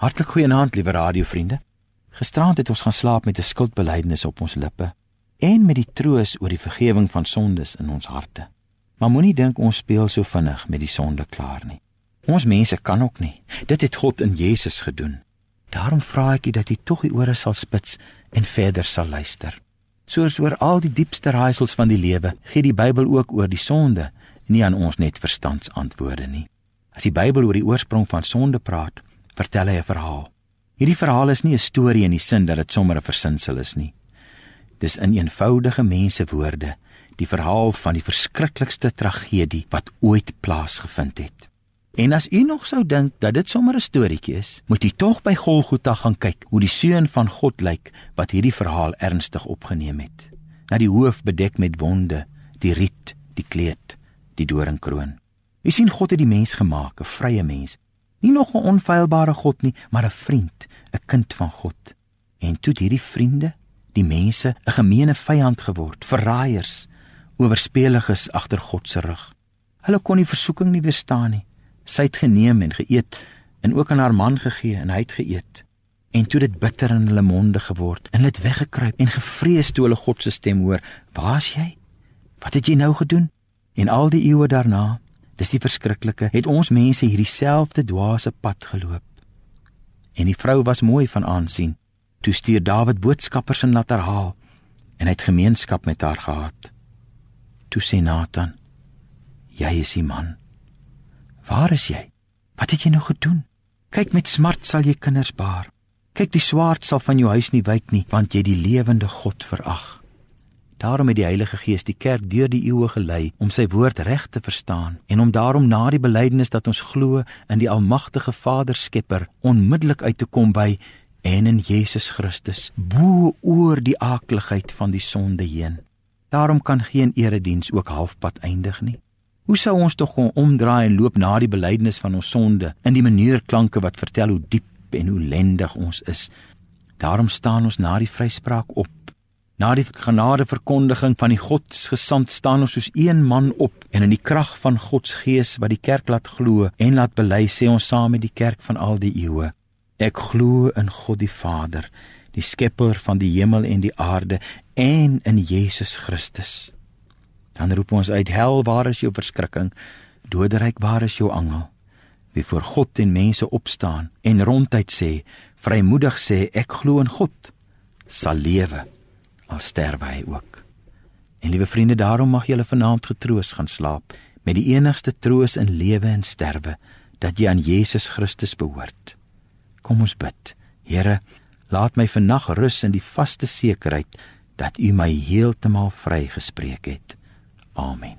Hartlik goeienaand, liewe radiovriende. Gisterand het ons gaan slaap met 'n skuldbelydenis op ons lippe en met die troos oor die vergifnis van sondes in ons harte. Maar moenie dink ons speel so vinnig met die sonde klaar nie. Ons mense kan ook nie. Dit het God in Jesus gedoen. Daarom vra ek u dat u tog die ore sal spits en verder sal luister. Soos oor al die diepste raaisels van die lewe, gee die Bybel ook oor die sonde nie aan ons net verstandsantwoorde nie. As die Bybel oor die oorsprong van sonde praat, vertel hy 'n verhaal. Hierdie verhaal is nie 'n storie in die sin dat dit sommer 'n versinsel is nie. Dis in eenvoudige mensewoorde die verhaal van die verskriklikste tragedie wat ooit plaasgevind het. En as u nog sou dink dat dit sommer 'n storieetjie is, moet u tog by Golgotha gaan kyk hoe die seun van God lyk wat hierdie verhaal ernstig opgeneem het. Na die hoof bedek met wonde, die riet, die kleed, die doringkroon. U sien God het die mens gemaak, 'n vrye mens, Nie nog 'n onfeilbare God nie, maar 'n vriend, 'n kind van God. En toe hierdie vriende, die mense, 'n gemeene vyand geword, verraaiers, oorspeliges agter God se rug. Hulle kon die versoeking nie weerstaan nie. Sy het geneem en geëet en ook aan haar man gegee en hy het geëet. En toe dit bitter in hulle monde geword en hulle het weggekruip en gevrees toe hulle God se stem hoor. "Waar's jy? Wat het jy nou gedoen?" En al die eeue daarna Dis die verskriklike, het ons mense hierdie selfde dwaase pad geloop. En die vrou was mooi van aansien. Toe stuur Dawid boodskappers en laat haar haal en hy het gemeenskap met haar gehad. Toe sê Nathan: "Jy is die man. Waar is jy? Wat het jy nou gedoen? Kyk met smart sal jy kinders baar. Kyk die swaard sal van jou huis nie wyk nie, want jy die lewende God verag." Daarom het die Heilige Gees die kerk deur die eeue gelei om sy woord reg te verstaan en om daarom na die belydenis dat ons glo in die almagtige Vader Skepper onmiddellik uit te kom by en in Jesus Christus bo oor die aakligheid van die sonde heen. Daarom kan geen erediens ook halfpad eindig nie. Hoe sou ons tog kon omdraai en loop na die belydenis van ons sonde in die meneerklanke wat vertel hoe diep en hoe lendig ons is? Daarom staan ons na die vryspraak op Na die genadeverkondiging van die Godsgesand staan ons soos een man op en in die krag van God se Gees wat die kerk laat glo en laat bely sê ons saam met die kerk van al die eeue. Ek glo in God die Vader, die skepper van die hemel en die aarde en in Jesus Christus. Dan roep ons uit hel waar is jou verskrikking? Doderyk waar is jou angel? Wie voor God en mense opstaan en ronduit sê, vrymoedig sê ek glo in God, sal lewe al sterwe hy ook. En liewe vriende, daarom mag julle vanaand getroos gaan slaap met die enigste troos in lewe en sterwe dat jy aan Jesus Christus behoort. Kom ons bid. Here, laat my vannag rus in die vaste sekerheid dat U my heeltemal vrygespreek het. Amen.